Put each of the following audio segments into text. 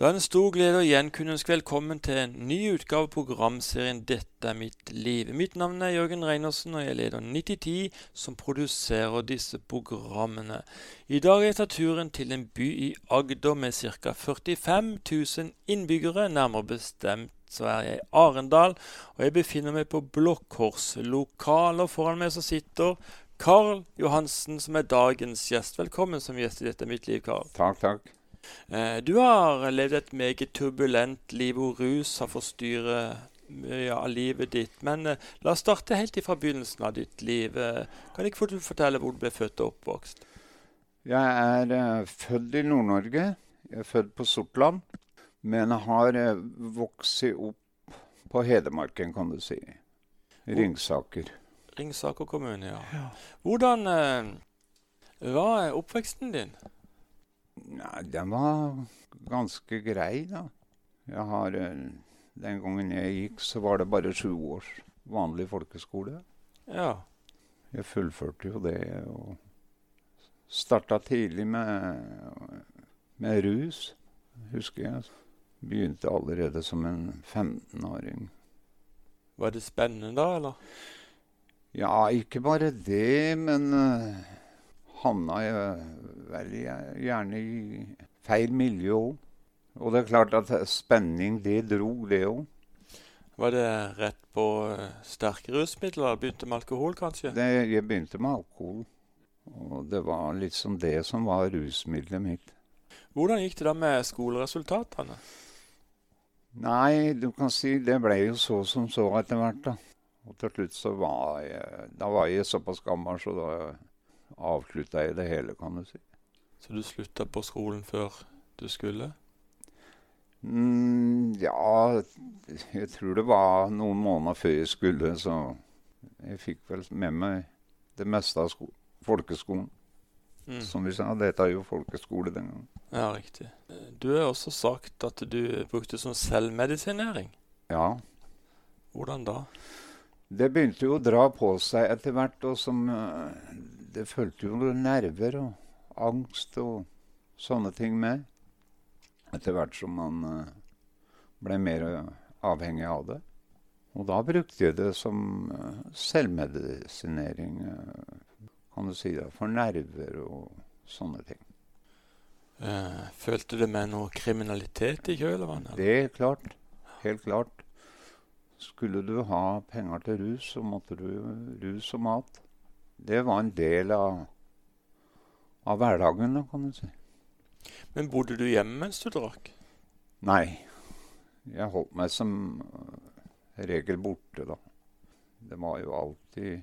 Det er en stor glede å igjen kunne ønske velkommen til en ny utgave av programserien 'Dette er mitt liv'. Mitt navn er Jørgen Reinersen, og jeg leder 9010, som produserer disse programmene. I dag er jeg tatt turen til en by i Agder med ca. 45 000 innbyggere, nærmere bestemt så er jeg i Arendal, og jeg befinner meg på Blå lokaler. Foran meg så sitter Karl Johansen, som er dagens gjest. Velkommen som gjest i Dette er mitt liv, Karl. Takk, takk. Eh, du har levd et meget turbulent liv hvor rus har forstyrret mye av livet ditt. Men eh, la oss starte helt fra begynnelsen av ditt liv. Eh, kan ikke du fortelle hvor du ble født og oppvokst? Jeg er født i Nord-Norge. Jeg er født på Sortland. Men har vokst opp på Hedmarken, kan du si. Ringsaker. Ringsaker kommune, ja. Hvordan var oppveksten din? Nei, den var ganske grei, da. Jeg har eh, Den gangen jeg gikk, så var det bare sju års vanlig folkeskole. Ja. Jeg fullførte jo det og starta tidlig med, med rus, husker jeg. Begynte allerede som en 15-åring. Var det spennende da, eller? Ja, ikke bare det, men uh, havna veldig gjerne i feil miljø òg. Og det er klart at spenning, det dro, det òg. Var det rett på uh, sterke rusmidler? Begynte med alkohol, kanskje? Det, jeg begynte med alkohol. Og det var liksom det som var rusmiddelet mitt. Hvordan gikk det da med skoleresultatene? Nei, du kan si det ble jo så som så etter hvert, da. Og til slutt så var jeg Da var jeg såpass gammel, så da avslutta jeg det hele, kan du si. Så du slutta på skolen før du skulle? Mm, ja, jeg tror det var noen måneder før jeg skulle, så jeg fikk vel med meg det meste av folkeskolen. Mm. Som vi sa, dette er jo folkeskole den gangen. Ja, riktig. Du har også sagt at du brukte som selvmedisinering. Ja. Hvordan da? Det begynte jo å dra på seg etter hvert, og som det fulgte jo nerver og angst og sånne ting med. Etter hvert som man uh, ble mer avhengig av det. Og da brukte jeg det som uh, selvmedisinering, kan du si, det, for nerver og sånne ting. følte du med noe kriminalitet i kjølvannet? Det er klart. Helt klart. Skulle du ha penger til rus, så måtte du rus og mat det var en del av, av hverdagen, kan du si. Men bodde du hjemme mens du drakk? Nei. Jeg holdt meg som eh, regel borte, da. Det var jo alltid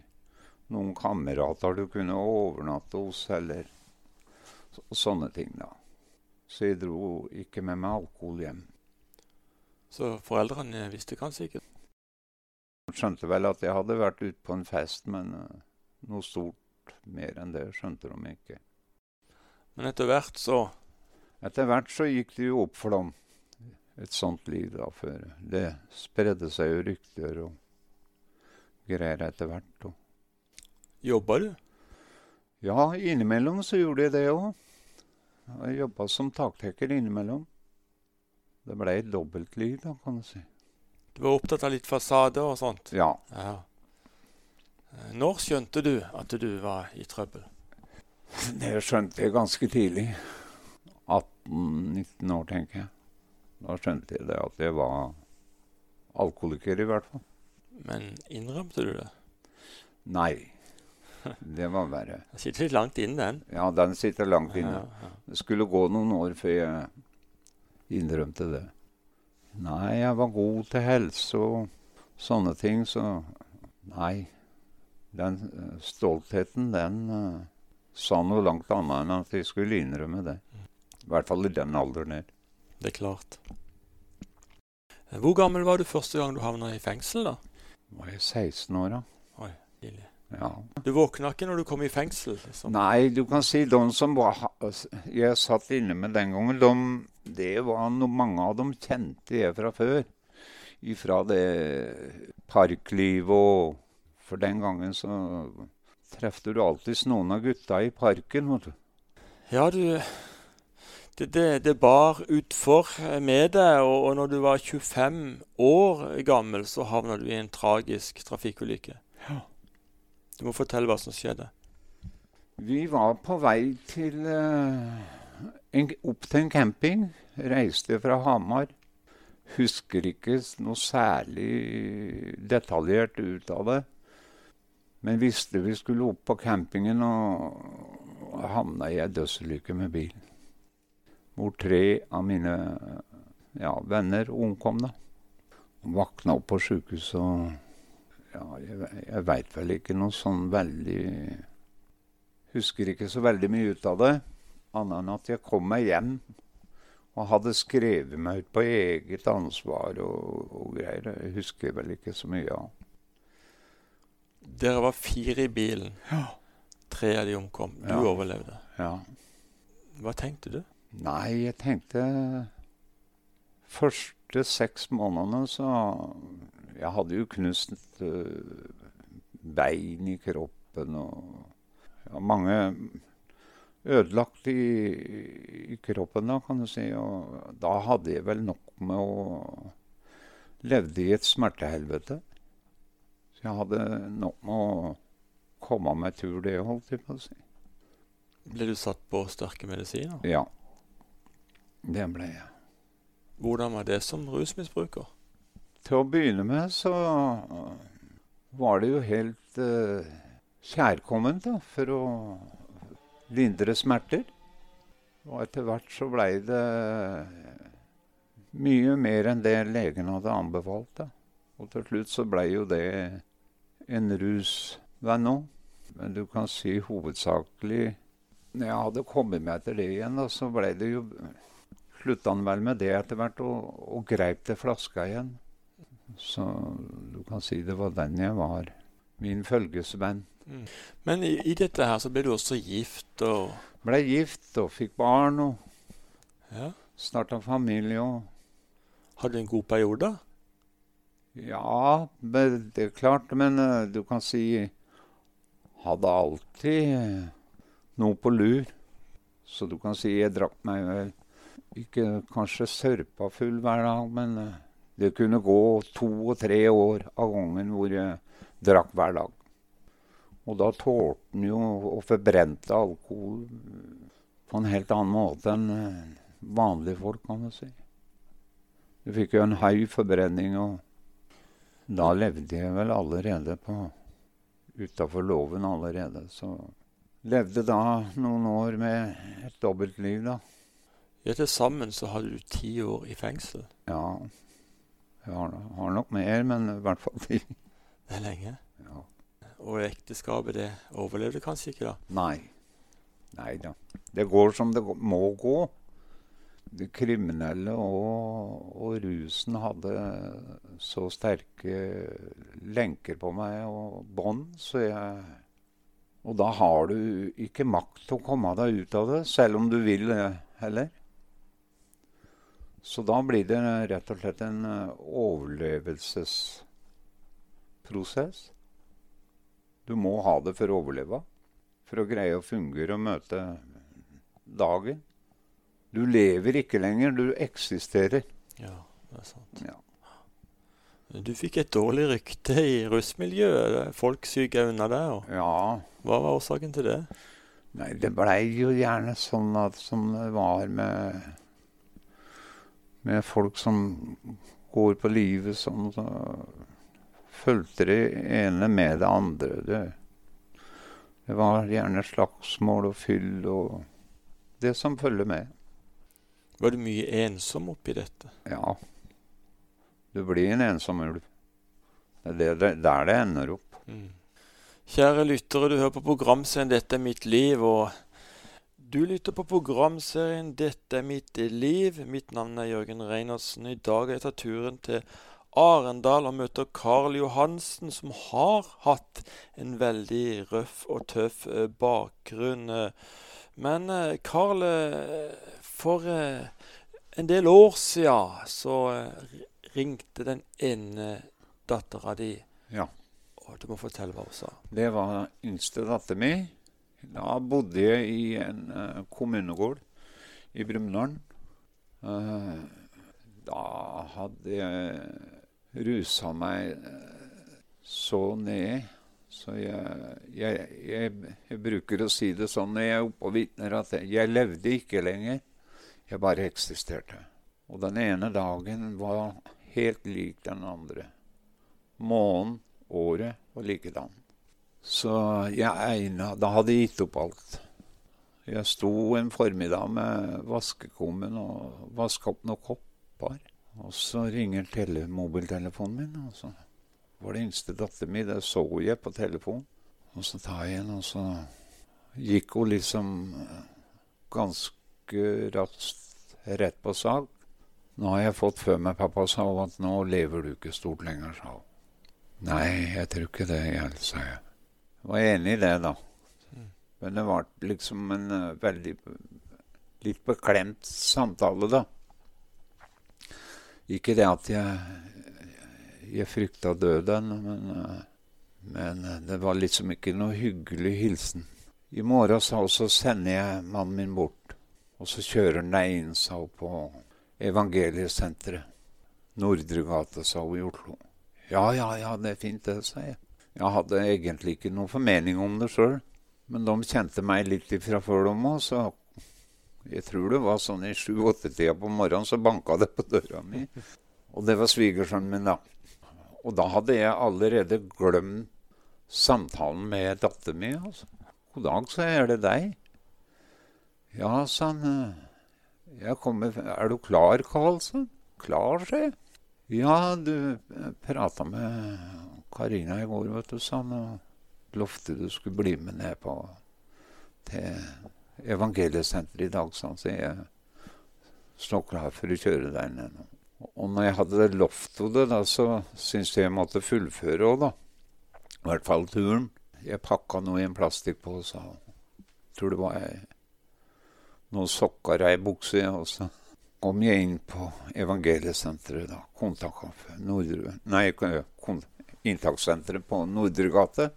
noen kamerater du kunne overnatte hos, eller så, sånne ting, da. Så jeg dro ikke med meg alkohol hjem. Så foreldrene visste kanskje ikke? Skjønte vel at jeg hadde vært ute på en fest, men uh, noe stort mer enn det skjønte de ikke. Men etter hvert så Etter hvert så gikk det jo opp for dem, et sånt liv da før. Det spredde seg jo rykter og greier etter hvert. Og. Jobba du? Ja, innimellom så gjorde jeg det òg. Jeg jobba som taktekker innimellom. Det ble et dobbeltliv, da, kan du si. Du var opptatt av litt fasade og sånt? Ja. ja. Eh, når skjønte du at du var i trøbbel? Det skjønte jeg ganske tidlig. 18-19 år, tenker jeg. Da skjønte jeg det at jeg var alkoholiker, i hvert fall. Men innrømte du det? Nei. Det var verre. Den sitter litt langt inne, den. Ja, den sitter langt inne. Det skulle gå noen år før jeg innrømte det. Nei, jeg var god til helse og sånne ting, så nei den eh, stoltheten, den uh, sa noe langt annet enn at jeg skulle innrømme det. I hvert fall i den alderen her. Det er klart. Hvor gammel var du første gang du havna i fengsel, da? Var jeg 16 år, da. Oi, tidlig. Ja. Du våkna ikke når du kom i fengsel? liksom? Nei, du kan si de som var, jeg satt inne med den gangen, de, det var no, mange av dem kjente jeg fra før. Ifra det parklivet og for den gangen så trefte du alltids noen av gutta i parken. vet du. Ja, du det, det, det bar utfor med deg, og, og når du var 25 år gammel, så havna du i en tragisk trafikkulykke. Ja. Du må fortelle hva som skjedde. Vi var på vei til uh, en, opp til en camping. Reiste fra Hamar. Husker ikke noe særlig detaljert ut av det. Men visste vi skulle opp på campingen og havna i ei dødsulykke med bil hvor tre av mine ja, venner omkom. da. Vakna opp på sjukehuset og ja, Jeg, jeg veit vel ikke noe sånn veldig Husker ikke så veldig mye ut av det. Annet enn at jeg kom meg hjem og hadde skrevet meg ut på eget ansvar og, og greier. Jeg husker vel ikke så mye av. Dere var fire i bilen. Ja. Tre av de omkom. Du Ja. overlevde. Ja. Hva tenkte du? Nei, jeg tenkte Første seks månedene så Jeg hadde jo knust uh, bein i kroppen og ja, mange ødelagt i, i kroppen, da, kan du si. Og da hadde jeg vel nok med å Levde i et smertehelvete. Jeg hadde nok med å komme meg tur, det holdt jeg på å si. Ble du satt på sterke medisiner? Ja. Det ble jeg. Hvordan var det som rusmisbruker? Til å begynne med så var det jo helt uh, kjærkomment da, for å lindre smerter. Og etter hvert så blei det mye mer enn det legen hadde anbefalt. da. Og til slutt så blei jo det en rusvenn òg. Men du kan si hovedsakelig Når jeg hadde kommet meg etter det igjen, da, så ble det jo slutta han vel med det etter hvert, og, og greip til flaska igjen. Så du kan si det var den jeg var. Min følgesvenn. Mm. Men i, i dette her så ble du også gift og Ble gift og fikk barn og Ja. starta familie og Hadde du en god periode? Ja, det er klart, men eh, du kan si Hadde alltid eh, noe på lur. Så du kan si jeg drakk meg vel ikke kanskje sørpa full hver dag, men eh, det kunne gå to og tre år av gangen hvor jeg drakk hver dag. Og da tålte en jo å forbrente alkohol på en helt annen måte enn eh, vanlige folk, kan du si. Du fikk jo en høy forbrenning, og da levde jeg vel allerede på utafor loven allerede. Så levde da noen år med et dobbeltliv, da. Ja, Til sammen så hadde du ti år i fengsel. Ja. Jeg har, har nok mer, men i hvert fall ti. Det er lenge. Ja. Og ekteskapet, det overlevde kanskje ikke, da? Nei. Nei da. Det går som det må gå. Det kriminelle og, og rusen hadde så sterke lenker på meg og bånd, så jeg Og da har du ikke makt til å komme deg ut av det, selv om du vil det heller. Så da blir det rett og slett en eh, overlevelsesprosess. Du må ha det for å overleve. For å greie å fungere og møte dagen. Du lever ikke lenger, du eksisterer. Ja, det er sant. Ja. Du fikk et dårlig rykte i russmiljøet. Folk syka unna deg. Og ja. hva var årsaken til det? Nei, det blei jo gjerne sånn at, som det var med, med folk som går på livet sånn. Så fulgte det ene med det andre. Det, det var gjerne slagsmål og fyll og det som følger med. Var du mye ensom oppi dette? Ja. Du blir en ensom ulv. Det er der det ender opp. Mm. Kjære lyttere, du hører på programserien 'Dette er mitt liv'. og Du lytter på programserien 'Dette er mitt liv'. Mitt navn er Jørgen Reinertsen. I dag har jeg tatt turen til Arendal og møter Karl Johansen, som har hatt en veldig røff og tøff eh, bakgrunn. eh. Men eh, Karl, for eh, en del år siden så eh, ringte den ene dattera di. Ja. Og du må fortelle hva hun sa. Det var yngste datteren min. Da bodde jeg i en uh, kommunegård i Brumunddal. Uh, da hadde jeg rusa meg så ned så jeg, jeg, jeg, jeg, bruker å si det sånn når jeg er oppe og vitner, at jeg levde ikke lenger. Jeg bare eksisterte. Og den ene dagen var helt lik den andre. Månen, året og likedan. Så jeg egna Da hadde jeg gitt opp alt. Jeg sto en formiddag med vaskekummen og vaska opp noen kopper. Og så ringer mobiltelefonen min. og så var det yngste datteren min. Det så jeg på telefonen. Og så tar jeg en, og så gikk hun liksom eh, ganske raskt rett på sak. Nå har jeg fått før meg, pappa, sa at nå lever du ikke stort lenger, sa hun. Nei, jeg tror ikke det, jeg, sa jeg. Var enig i det, da. Men det var liksom en uh, veldig litt beklemt samtale, da. Ikke det at jeg jeg frykta døden, men, eh, men, eh, det var liksom ikke noe hyggelig hilsen. I morgen så sender jeg mannen min bort, og så kjører han deg inn, sa hun, på Evangeliesenteret. Nordre gate, sa hun i Oslo. Ja, ja, ja, det er fint, det, sa jeg. Jeg hadde egentlig ikke noen formening om det sjøl, men de kjente meg litt ifra før, de òg, så jeg tror det var sånn i sju-åtte-tida på morgenen, så banka det på døra mi. Og det var svigersønnen min, da. Og da hadde jeg allerede glemt samtalen med datteren min. Altså. 'God dag, så er det deg.' 'Ja', sa han. 'Jeg kommer Er du klar, Karl?' sa 'Klar', sa jeg. 'Ja, du prata med Karina i går, vet du', sa han. Og lovte du skulle bli med ned på til evangeliesenteret i dag, sa han. Så jeg står klar for å kjøre deg ned nå. Og når jeg hadde lovt henne det, da, så syntes jeg jeg måtte fullføre òg, da. I hvert fall turen. Jeg pakka noe i en plastikkpose. Tror det var jeg, noen sokker og ei bukse. Og så kom jeg inn på Evangeliesenteret, da. Kontaktkaffe. Nei, inntakssenteret på Nordre gate.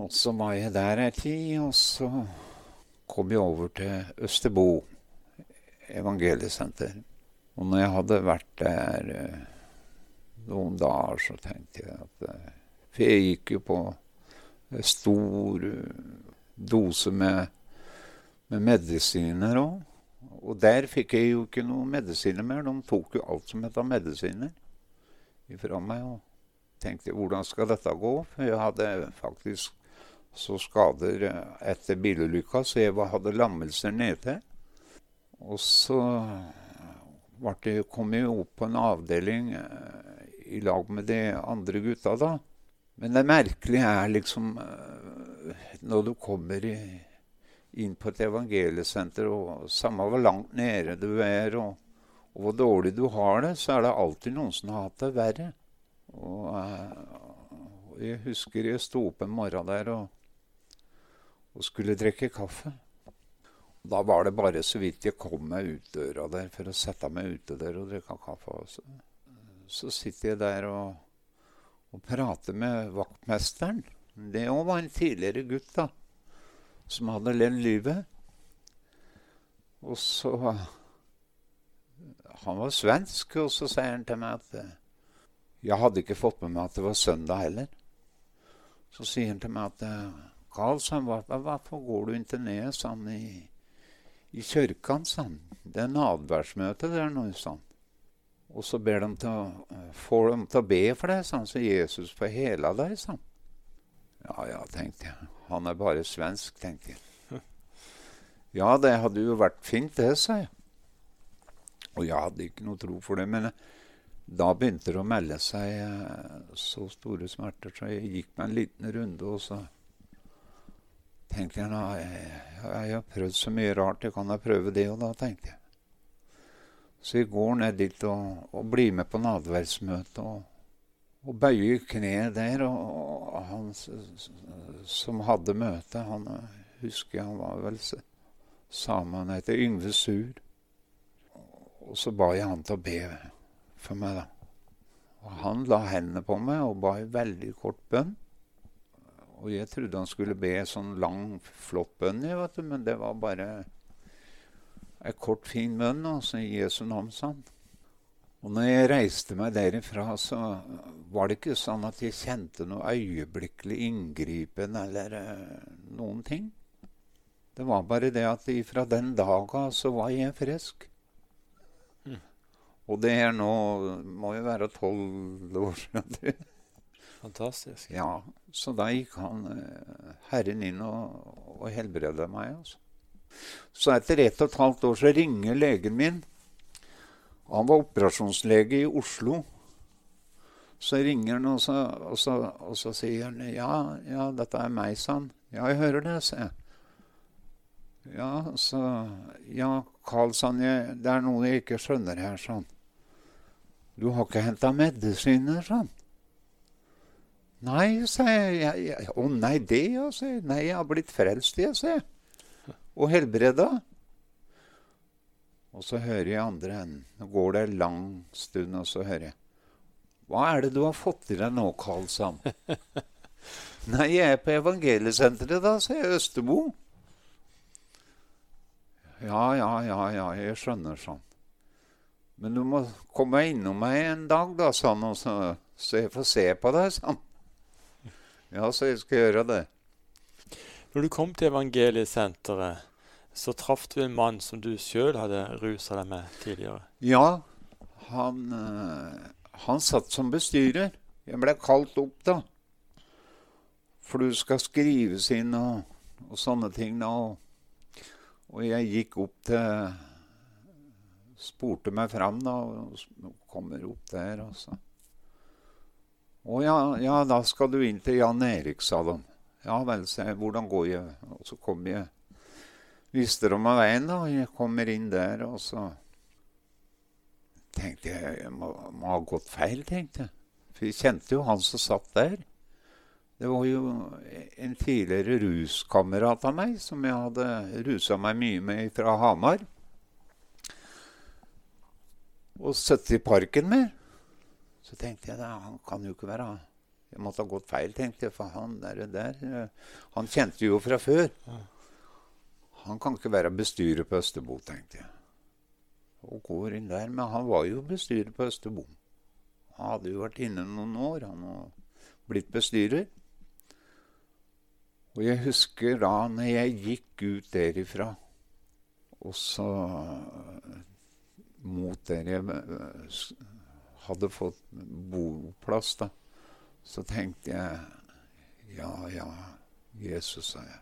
Og så var jeg der ei tid, og så kom jeg over til Østerbo evangeliesenter. Og når jeg hadde vært der eh, noen dager, så tenkte jeg at eh, For jeg gikk jo på stor uh, dose med, med medisiner òg. Og der fikk jeg jo ikke noe medisiner mer. De tok jo alt som het medisiner ifra meg. Og tenkte hvordan skal dette gå? For jeg hadde faktisk så skader eh, etter bilulykka, så jeg hadde lammelser nede. Og så ble, kom jeg opp på en avdeling eh, i lag med de andre gutta da. Men det merkelige er liksom eh, Når du kommer i, inn på et evangeliesenter, og samme hvor langt nede du er, og, og, hvor dårlig du har det, så er det alltid noen som har hatt det verre. Og, eh, og jeg husker jeg sto opp en morgen der og, og skulle drikke kaffe. Og Da var det bare så vidt jeg kom meg ut døra der for å sette meg ute der og drikke kaffe. Så, så sitter jeg der og, og prater med vaktmesteren. Det òg var en tidligere gutt da, som hadde levd livet. Og så Han var svensk, og så sier han til meg at jeg hadde ikke fått med meg at det var søndag heller. Så sier han til meg at Karl, hvorfor går du ikke ned sånn i i kirka? Sånn? Det er nadværsmøte der nå, sånn. Og så ber de til å, får de til å be for deg, sånn, så Jesus får hela deg, han. Ja ja, tenkte jeg. Han er bare svensk, tenkte jeg. Ja, det hadde jo vært fint, det, sa jeg. Og jeg hadde ikke noe tro for det. Men da begynte det å melde seg eh, så store smerter, så jeg gikk meg en liten runde, og så tenkte jeg, jeg, jeg har prøvd så mye rart, jeg kan da prøve det og da, tenkte jeg. Så jeg går ned dit og, og blir med på nadværsmøtet og, og bøye kneet der. Og, og, han som hadde møtet, han husker han var vel same, han heter Yngve Sur. Og så ba jeg han til å be for meg, da. Og han la hendene på meg og ba en veldig kort bønn. Og jeg trodde han skulle be sånn lang, flott bønn, men det var bare ei kort, fin bønn, og så i Jesu navn, sa han. Og når jeg reiste meg derifra, så var det ikke sånn at jeg kjente noe øyeblikkelig inngripen eller uh, noen ting. Det var bare det at fra den dag av så var jeg frisk. Mm. Og det er nå må jo være tolv år siden. Fantastisk. Ja, Så da gikk han uh, Herren inn og, og helbreda meg. altså. Så etter ett og et halvt år så ringer legen min han var operasjonslege i Oslo. Så ringer han, og så, og så, og så sier han ja, ja, dette er meg, sa han. Ja, jeg hører det, sa jeg. Ja, så Ja, Carl, sa han, det er noe jeg ikke skjønner her, sa han. Du har ikke henta medisiner, sa han. Nei, sa jeg. Å nei, det, ja, sa jeg. Nei, jeg har blitt frelst, jeg, sa jeg. Og helbreda. Og så hører jeg andre enden. Nå går det en lang stund, og så hører jeg Hva er det du har fått i deg nå, Karl Sam? Nei, jeg er på evangeliesenteret, da, sier Østerbo. Ja, ja, ja, ja, jeg skjønner sånn. Men du må komme innom meg en dag, da, sa han, så, så jeg får se på deg, sa han. Ja, så jeg skal gjøre det. Når du kom til evangeliesenteret, så traff du en mann som du sjøl hadde rusa deg med tidligere. Ja, han, øh, han satt som bestyrer. Jeg ble kalt opp, da. For du skal skrives inn og, og sånne ting. Og, og, jeg gikk opp til Spurte meg fram, da, og kommer opp der. og så. Å ja, ja, da skal du inn til Jan Erik, sa de. Ja vel, sa jeg. Hvordan går jeg? Og så kom jeg viste de meg veien, da. Jeg kommer inn der, og så tenkte jeg jeg må, må ha gått feil, tenkte jeg. For jeg kjente jo han som satt der. Det var jo en tidligere ruskamerat av meg som jeg hadde rusa meg mye med fra Hamar. Og sittet i parken med. Så tenkte jeg da, han kan jo ikke være Jeg måtte ha gått feil, tenkte jeg, for han der, der Han kjente jo fra før. Han kan ikke være bestyrer på Østerbo, tenkte jeg. Og går inn der. Men han var jo bestyrer på Østerbo. Han hadde jo vært inne noen år, han var blitt bestyrer. Og jeg husker da når jeg gikk ut derifra, og så mot der jeg hadde fått boplass, da, så tenkte jeg ja, ja, Jesus, sa jeg.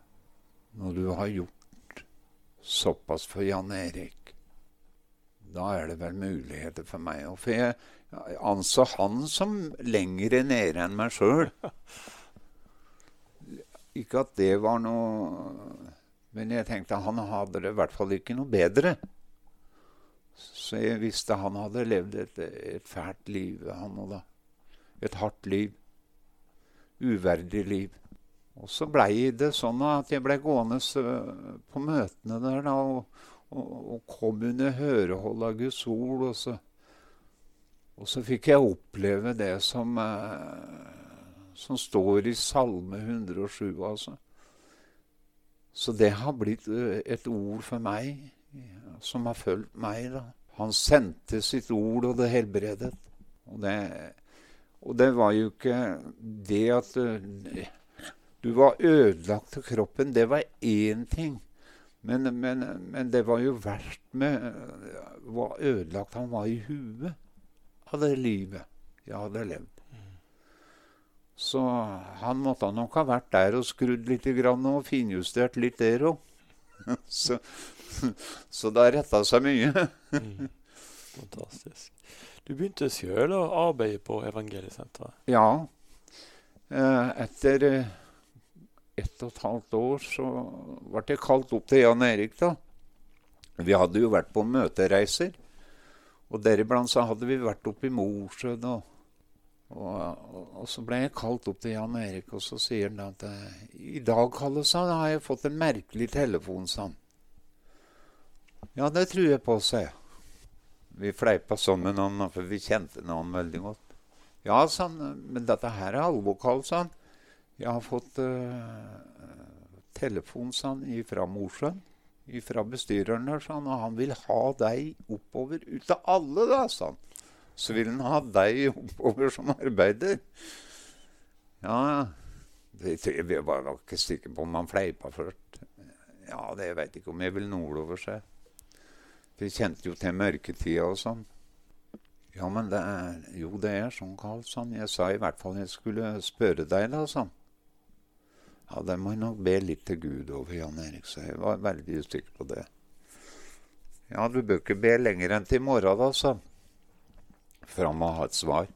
Når du har gjort såpass for Jan Erik. Da er det vel muligheter for meg òg. For jeg, anså han som lengre nede enn meg sjøl. Ikke at det var noe Men jeg tenkte han hadde det i hvert fall ikke noe bedre. Så jeg visste han hadde levd et, et fælt liv, han òg, da. Et hardt liv. Uverdig liv. Og så blei det sånn at jeg blei gående på møtene der da, og, og, og, kom under hørehold av Guds ord. Og så, og så fikk jeg oppleve det som, eh, som står i Salme 107, altså. Så det har blitt eh, et ord for meg som har fulgt meg. da. Han sendte sitt ord, og det helbredet. Og det, og det var jo ikke det at eh, du var ødelagt til kroppen. Det var én ting. Men, men, men, det var jo verst med hvor ødelagt han var i huet av det livet jeg hadde levd. Så han måtte nok ha vært der og skrudd litt og finjustert litt der òg. Så, så det har retta seg mye. mm. Fantastisk. Du begynte sjøl å arbeide på Evangeliesenteret? Ja. Eh, etter eh, ett og et halvt år så ble jeg kalt opp til Jan Erik. da. Vi hadde jo vært på møtereiser. Og deriblant så hadde vi vært oppe i Mosjøen. Og, og, og, så ble jeg kalt opp til Jan Erik, og så sier han at i dag Kalle, han, har jeg fått en merkelig telefon, sa han. Ja, det tror jeg på, sa jeg. Vi fleipa sånn med noen, for vi kjente noen veldig godt. Ja, sa han, men dette her er alvor, sa han. Jeg har fått uh, telefon sånn, fra Mosjøen. fra bestyreren der, han, og han vil ha deg oppover. Ut av alle, da, han. Så vil han ha deg oppover som arbeider. Ja, jeg var ikke sikker på om han fleipa først. Ja, det jeg ikke om jeg vil nordover seg. Vi kjente jo til mørketida og sånn. Ja, men det er Jo, det er sånn, Karl, sånn. Jeg sa i hvert fall jeg skulle spørre deg, da, sånn. Ja, det må jeg nok be litt til Gud over, Jan Erik, så jeg var veldig usikker på det. Ja, du bør ikke be lenger enn til i morgen, da, sa. For han må ha et svar.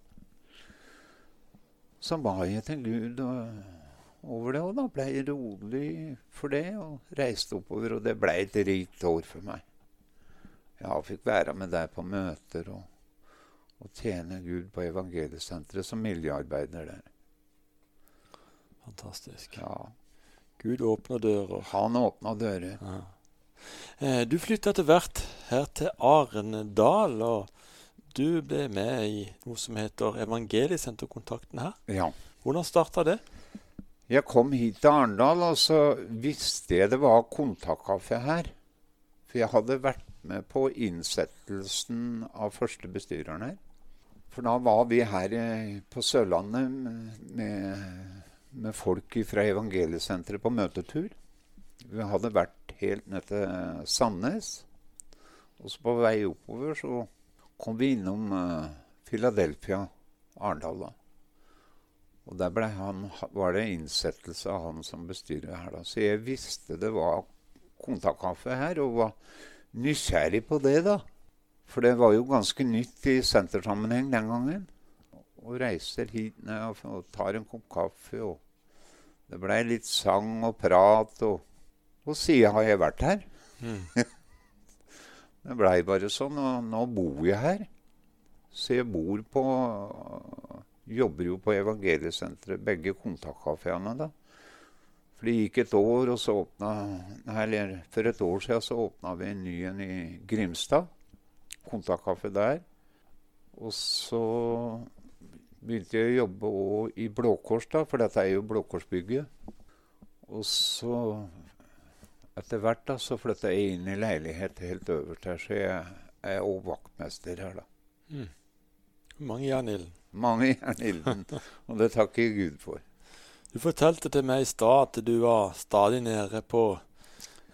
Så ba jeg til Gud over det, og da ble jeg rolig for det og reiste oppover. Og det ble et rikt år for meg. Ja, fikk være med deg på møter og, og tjene Gud på evangeliesenteret som miljøarbeider der. Fantastisk. Ja. Gud åpner dører. Han åpner dører. Ja. Eh, du flytta etter hvert her til Arendal, og du ble med i noe som heter Evangeliesenterkontakten her. Ja. Hvordan starta det? Jeg kom hit til Arendal, og så visste jeg det var kontaktkaffe her. For jeg hadde vært med på innsettelsen av første bestyreren her. For da var vi her på Sørlandet med med folk fra Evangeliesenteret på møtetur. Vi hadde vært helt ned til Sandnes. Og så på vei oppover så kom vi innom uh, Philadelphia, Arendal. Og der han, var det innsettelse av han som bestyrer her. da. Så jeg visste det var kontaktkaffe her, og var nysgjerrig på det, da. For det var jo ganske nytt i sentersammenheng den gangen. Og reiser hit ned og tar en kopp kaffe. og det blei litt sang og prat, og, og siden har jeg vært her. Mm. det blei bare sånn, og nå bor jeg her. Så jeg bor på Jobber jo på Evangeliesenteret, begge kontaktkafeene, da. For det gikk et år, og så åpna Eller for et år siden så åpna vi en ny en i Grimstad. Kontaktkaffe der. Og så begynte jeg å jobbe i Blå Kors, da, for dette er jo Blå Kors-bygget. Og så etter hvert da, så flytta jeg inn i leilighet helt øverst her, så jeg er òg vaktmester her, da. Mm. Mange jern ilden. Mange jern ilden, og det takker jeg Gud for. Du fortalte til meg i stad at du var stadig nede på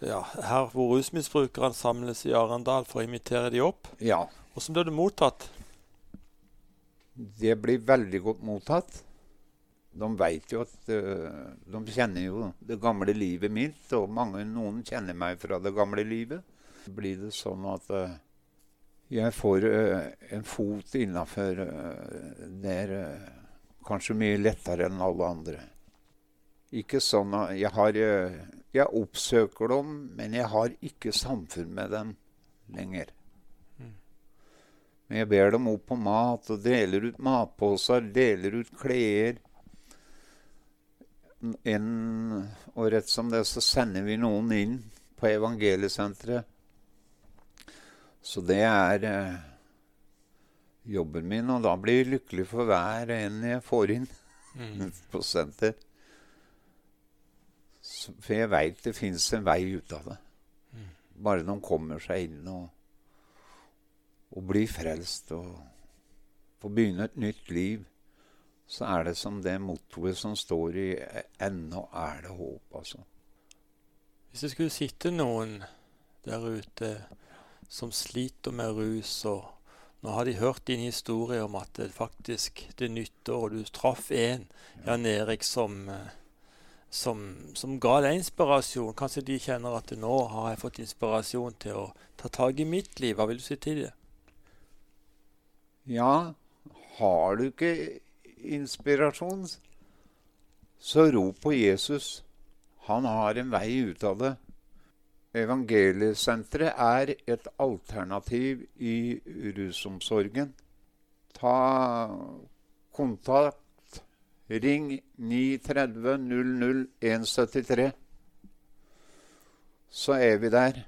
ja, her hvor rusmisbrukerne samles i Arendal for å invitere de opp. Ja. Hvordan ble du mottatt? Det blir veldig godt mottatt. De veit jo at uh, De kjenner jo det gamle livet mitt, og mange, noen kjenner meg fra det gamle livet. Blir det sånn at uh, jeg får uh, en fot innafor der kanskje mye lettere enn alle andre. Ikke sånn at jeg har Jeg oppsøker dem, men jeg har ikke samfunn med dem lenger. Men jeg ber dem opp på mat og deler ut matposer, deler ut klær. Inn, og rett som det så sender vi noen inn på evangeliesenteret. Så det er eh, jobben min, og da blir jeg lykkelig for hver en jeg får inn mm. på senter. Så, for jeg veit det fins en vei ut av det. Mm. Bare de kommer seg inn og å bli frelst og få begynne et nytt liv, så er det som det mottoet som står i 'Ennå er det håp', altså. Hvis det skulle sitte noen der ute som sliter med rus, og nå har de hørt din historie om at det faktisk det nytter, og du traff en, Jan Erik, som, som, som, ga deg inspirasjon. Kanskje de kjenner at nå har jeg fått inspirasjon til å ta tak i mitt liv. Hva vil du si til det? Ja, har du ikke inspirasjon, så rop på Jesus. Han har en vei ut av det. Evangeliesenteret er et alternativ i rusomsorgen. Ta kontakt. Ring 930 00 173. Så er vi der.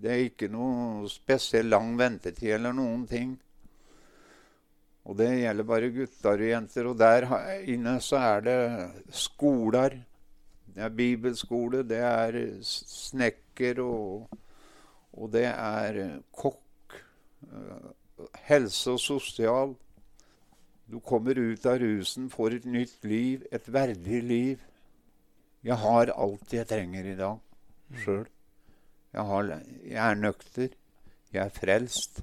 Det er ikke noe spesielt lang ventetid eller noen ting. Og det gjelder bare gutter og jenter. Og der inne så er det skoler. Det er bibelskole, det er snekker, og, og det er kokk. Helse og sosial. Du kommer ut av rusen, får et nytt liv, et verdig liv. Jeg har alt jeg trenger i dag sjøl. Jeg, jeg, er nøkter. Jeg er frelst.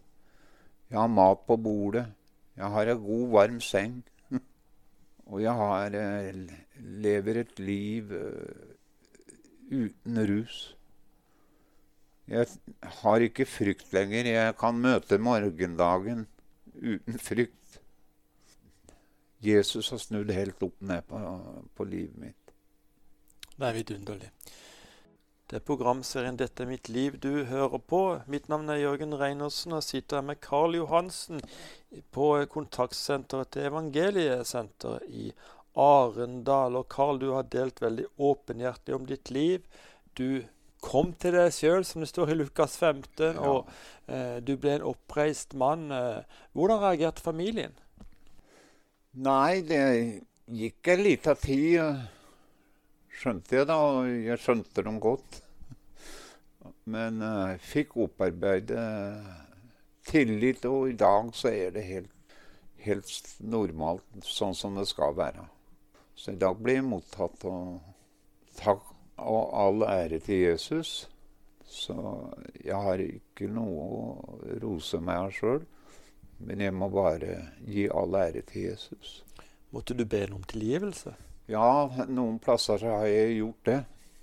Jeg har mat på bordet. Jeg har ei god, varm seng. Og jeg har, eh, lever et liv uh, uten rus. Jeg har ikke frykt lenger. Jeg kan møte morgendagen uten frykt. Jesus har snudd helt opp ned på, på livet mitt. Det er vidunderlig. Det er programserien 'Dette er mitt liv' du hører på. Mitt navn er Jørgen Reinersen og sitter her med Karl Johansen på kontaktsenteret til Evangeliesenteret i Arendal. Og Karl, du har delt veldig åpenhjertig om ditt liv. Du kom til deg sjøl, som det står i Lukas 15, ja. og eh, du ble en oppreist mann. Eh, hvordan reagerte familien? Nei, det gikk en liten tid skjønte jeg da, og jeg skjønte dem godt. Men jeg uh, fikk opparbeide tillit, og i dag så er det helt, helt normalt sånn som det skal være. Så i dag blir jeg mottatt, og takk og all ære til Jesus. Så jeg har ikke noe å rose meg av sjøl, men jeg må bare gi all ære til Jesus. Måtte du be ham om tilgivelse? Ja, noen plasser så har jeg gjort det.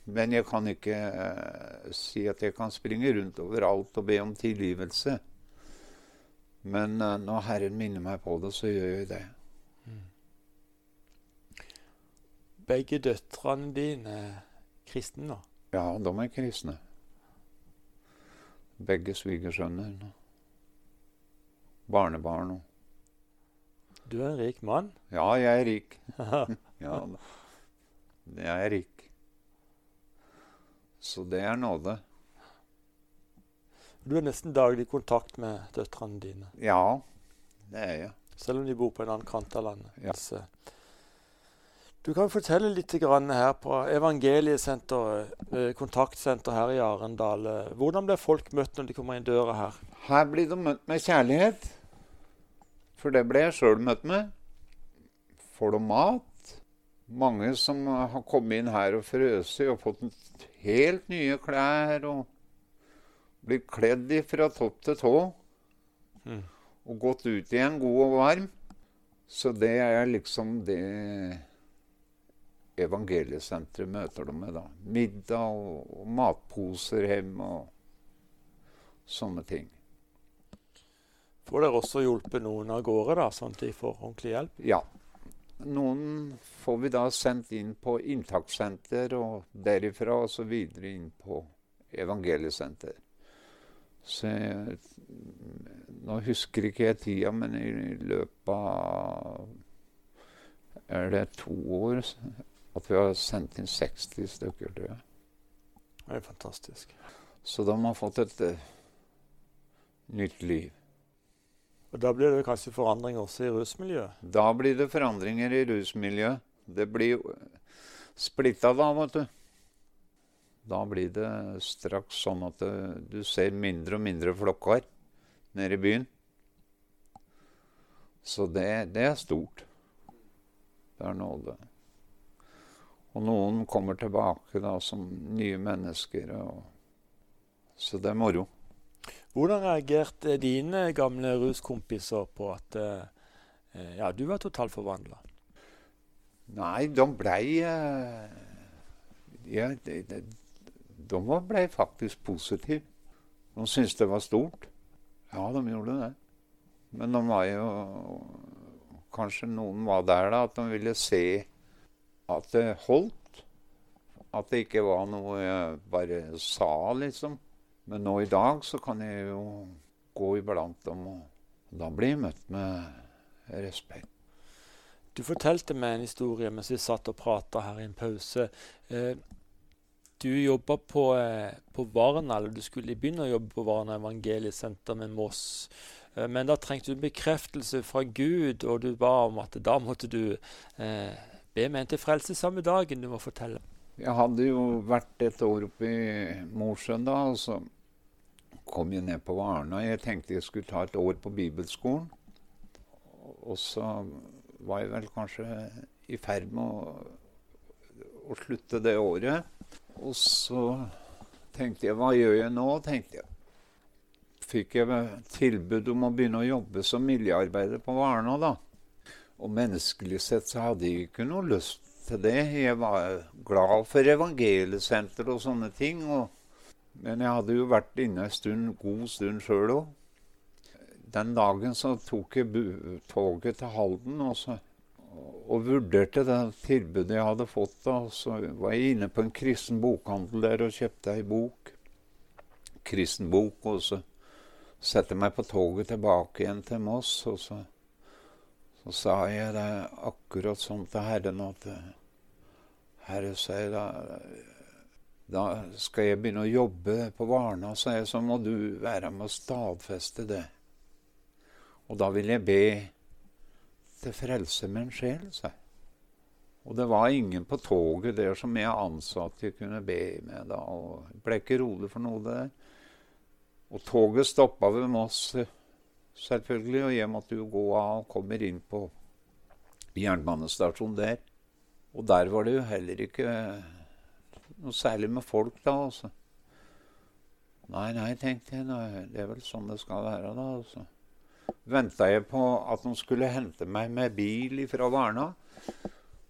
Men jeg kan ikke eh, si at jeg kan springe rundt overalt og be om tilgivelse. Men eh, når Herren minner meg på det, så gjør jeg det. Mm. Begge døtrene dine er kristne nå? Ja, de er kristne. Begge svigersønner. Barnebarn. Du er en rik mann? Ja, jeg er rik. Ja da. Jeg er rik. Så det er nåde. Du er nesten daglig i kontakt med døtrene dine? Ja, det er jeg. Selv om de bor på en annen kant av landet? Ja. Du kan fortelle litt her på Evangeliesenteret, kontaktsenteret kontaktsenter her i Arendal. Hvordan blir folk møtt når de kommer inn døra her? Her blir de møtt med kjærlighet. For det ble jeg sjøl møtt med. Får de mat? Mange som har kommet inn her og frøst og fått helt nye klær og blitt kledd fra topp til tå. Mm. Og gått ut igjen god og varm. Så det er liksom det evangeliesenteret møter dem med. da. Middag og, og matposer hjem og sånne ting. Får dere også hjulpet noen av gårde, da, sånn at de får ordentlig hjelp? Ja. Noen får vi da sendt inn på inntakssenter, og derifra og så videre inn på evangeliesenter. Så jeg, Nå husker ikke jeg tida, men i løpet av Er det to år at vi har sendt inn 60 stykker, tror jeg. Det er fantastisk. Så de har fått et uh, nytt liv. Og Da blir det kanskje forandringer også i rusmiljøet? Da blir det forandringer i rusmiljøet. Det blir splitta da, vet du. Da blir det straks sånn at du ser mindre og mindre flokker nede i byen. Så det, det er stort. Det er nåde. Og noen kommer tilbake da som nye mennesker. Og, så det er moro. Hvordan reagerte dine gamle ruskompiser på at eh, ja, du var totalt forvandla? Nei, de blei uh, ja, de, de, de blei faktisk positive. De syntes det var stort. Ja, de gjorde det. Men de var jo Kanskje noen var der da, at de ville se at det holdt. At det ikke var noe jeg bare sa, liksom. Men nå i dag så kan jeg jo gå iblant dem, og da jeg møtt med respekt. Du fortalte meg en historie mens vi satt og prata her i en pause. Eh, du jobba på, eh, på Varna, eller du skulle begynne å jobbe på Varna evangeliesenter med Moss. Eh, men da trengte du bekreftelse fra Gud, og du ba om at da måtte du eh, be meg til frelse samme dagen. Du må fortelle. Jeg hadde jo vært et år oppe i Mosjøen da, og så kom jeg ned på Varna. Jeg tenkte jeg skulle ta et år på bibelskolen. Og så var jeg vel kanskje i ferd med å, å slutte det året. Og så tenkte jeg hva gjør jeg nå? tenkte jeg. Fikk jeg tilbud om å begynne å jobbe som miljøarbeider på Varna, da. Og menneskelig sett så hadde jeg ikke noe lyst til det. Jeg var glad for evangeliesenter og sånne ting. Og, men jeg hadde jo vært inne en stund, god stund sjøl òg. Den dagen så tok jeg toget til Halden og, så, og vurderte det tilbudet jeg hadde fått. da. Så var jeg inne på en kristen bokhandel der og kjøpte ei bok. Kristen bok. Og så sette meg på toget tilbake igjen til Moss. og så så sa jeg det akkurat sånn til Herren at Herre, sa jeg da da skal jeg begynne å jobbe på Varna, sa jeg, så må du være med å stadfeste det. Og da vil jeg be til frelse med en sjel, sa jeg. Og det var ingen på toget der som jeg ansatte jeg kunne be med. da, og ble ikke rolig for noe der. Og toget stoppa ved Moss selvfølgelig. Og jeg måtte jo gå av og kommer inn på jernbanestasjonen der. Og der var det jo heller ikke noe særlig med folk da, altså. Nei, nei, tenkte jeg. Nei, det er vel sånn det skal være, da. altså. Venta jeg på at de skulle hente meg med bil fra Varna.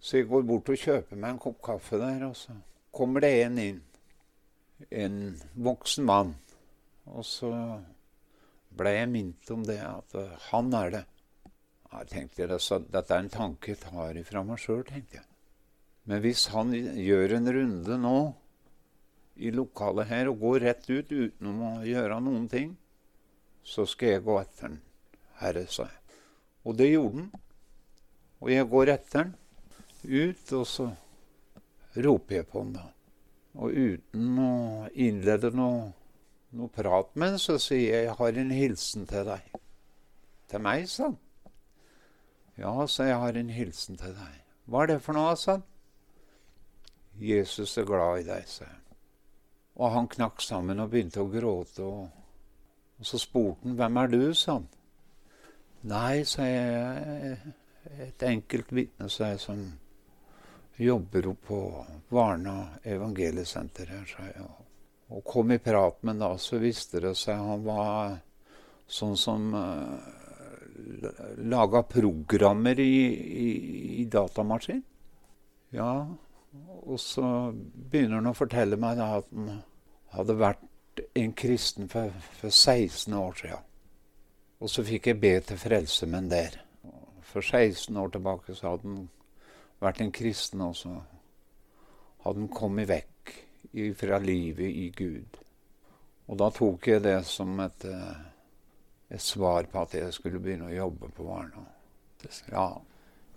Så jeg går bort og kjøper meg en kopp kaffe der, og så kommer det en inn. En voksen mann. Og så ble jeg minnet om det, at uh, han er det. Jeg tenkte det, Dette er en tanke jeg tar ifra meg sjøl, tenkte jeg. Men hvis han gjør en runde nå i lokalet her og går rett ut uten å gjøre noen ting, så skal jeg gå etter han, Herre, sa jeg. Og det gjorde han. Og jeg går etter han ut, og så roper jeg på han da. Og uten å innlede noe noe prat med ham, så sier jeg 'jeg har en hilsen til deg'. Til meg, sa han. Ja, sa jeg, har en hilsen til deg. Hva er det for noe, sa han. Jesus er glad i deg, sa jeg. Og han knakk sammen og begynte å gråte. Og, og så spurte han 'Hvem er du?' sa han. Nei, sa jeg, et enkelt vitne, sa jeg, som jobber oppe på Varna evangeliesenter her, sa jeg og kom i prat med ham da, så viste det seg han var sånn som uh, laga programmer i, i, i, datamaskin. Ja, og så begynner han å fortelle meg da at han hadde vært en kristen for, for 16 år siden. Og så fikk jeg be til Frelsemenn der. For 16 år tilbake så hadde han vært en kristen, og så hadde han kommet vekk fra livet i Gud. Og da tok jeg det som et, eh, et svar på at jeg skulle begynne å jobbe på Varna. Ja.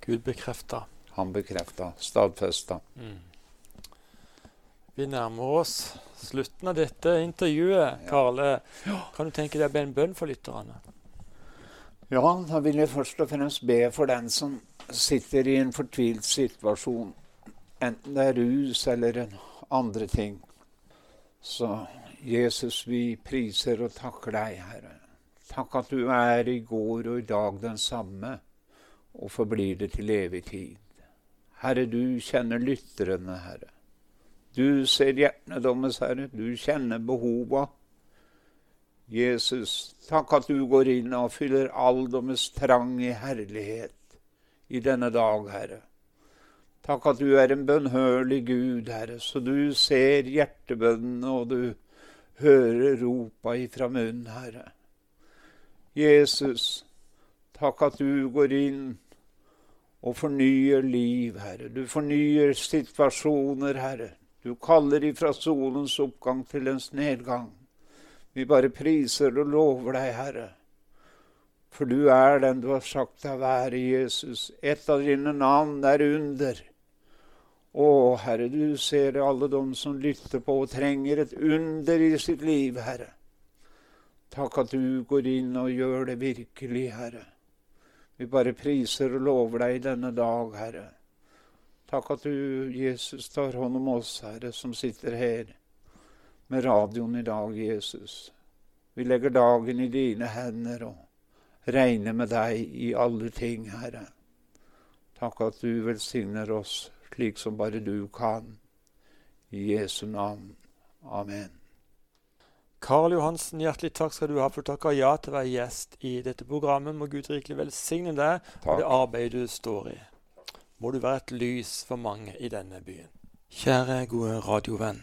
Gud bekrefta. Han bekrefta. Stadfesta. Mm. Vi nærmer oss slutten av dette intervjuet. Ja. Karle, kan du tenke deg å be en bønn for lytterne? Ja, da vil jeg først og fremst be for den som sitter i en fortvilt situasjon. Enten det er rus eller en andre ting. Så Jesus, vi priser og takker deg, Herre. Takk at du er i går og i dag den samme, og forblir det til evig tid. Herre, du kjenner lytterne, Herre. Du ser hjertene deres, Herre. Du kjenner behova. Jesus, takk at du går inn og fyller all deres trang i herlighet i denne dag, Herre. Takk at du er en bønnhørlig Gud, Herre, så du ser hjertebønnene, og du hører ropa ifra munnen, Herre. Jesus, takk at du går inn og fornyer liv, Herre. Du fornyer situasjoner, Herre. Du kaller ifra solens oppgang til dens nedgang. Vi bare priser og lover deg, Herre. For du er den du har sagt deg være, Jesus. Et av dine navn er under. Å, Herre, du ser alle de som lytter på og trenger et under i sitt liv, Herre. Takk at du går inn og gjør det virkelig, Herre. Vi bare priser og lover deg denne dag, Herre. Takk at du, Jesus, tar hånd om oss, Herre, som sitter her med radioen i dag, Jesus. Vi legger dagen i dine hender og regner med deg i alle ting, Herre. Takk at du velsigner oss slik som bare du kan. I Jesu navn. Amen. Karl Johansen, hjertelig takk skal du ha for takket takke ja til å være gjest i dette programmet. Må Gud rikelig velsigne deg og det arbeidet du står i. Må du være et lys for mange i denne byen. Kjære, gode radiovenn.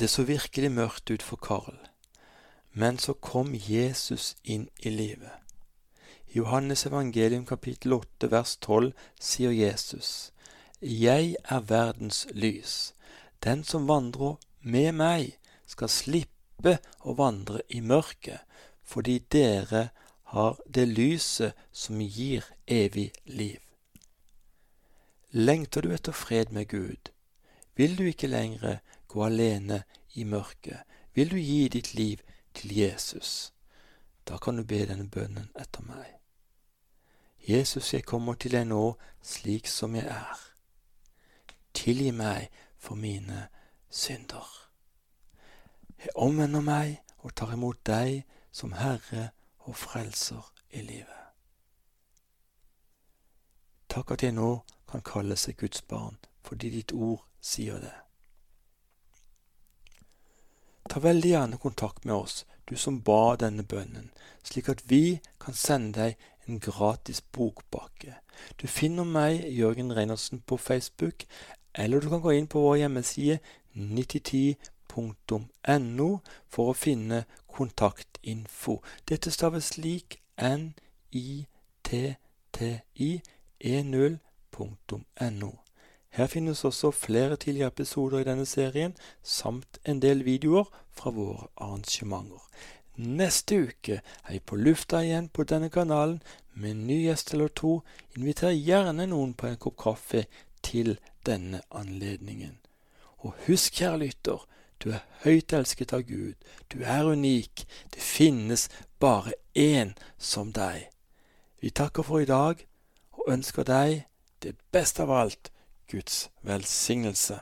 Det så virkelig mørkt ut for Karl, men så kom Jesus inn i livet. I Johannes evangelium kapittel 8 vers 12 sier Jesus, Jeg er verdens lys. Den som vandrer med meg, skal slippe å vandre i mørket, fordi dere har det lyset som gir evig liv. Lengter du etter fred med Gud? Vil du ikke lenger gå alene i mørket? Vil du gi ditt liv til Jesus? Da kan du be denne bønnen etter meg. Jesus, jeg kommer til deg nå slik som jeg er. Tilgi meg for mine synder. Jeg omvender meg og tar imot deg som Herre og Frelser i livet. Takk at jeg nå kan kalle seg Guds barn, fordi ditt ord sier det. Ta veldig gjerne kontakt med oss, du som ba denne bønnen, slik at vi kan sende deg en gratis bokpakke. Du finner meg, Jørgen Reinersen, på Facebook, eller du kan gå inn på vår hjemmeside 9010.no for å finne kontaktinfo. Dette staves slik n-i-t-t-i-e0.no. Her finnes også flere tidligere episoder i denne serien, samt en del videoer fra våre arrangementer. Neste uke er vi på lufta igjen på denne kanalen med en ny gjest eller to. Inviter gjerne noen på en kopp kaffe til denne anledningen. Og husk, kjære lytter, du er høyt elsket av Gud. Du er unik. Det finnes bare én som deg. Vi takker for i dag og ønsker deg det beste av alt Guds velsignelse.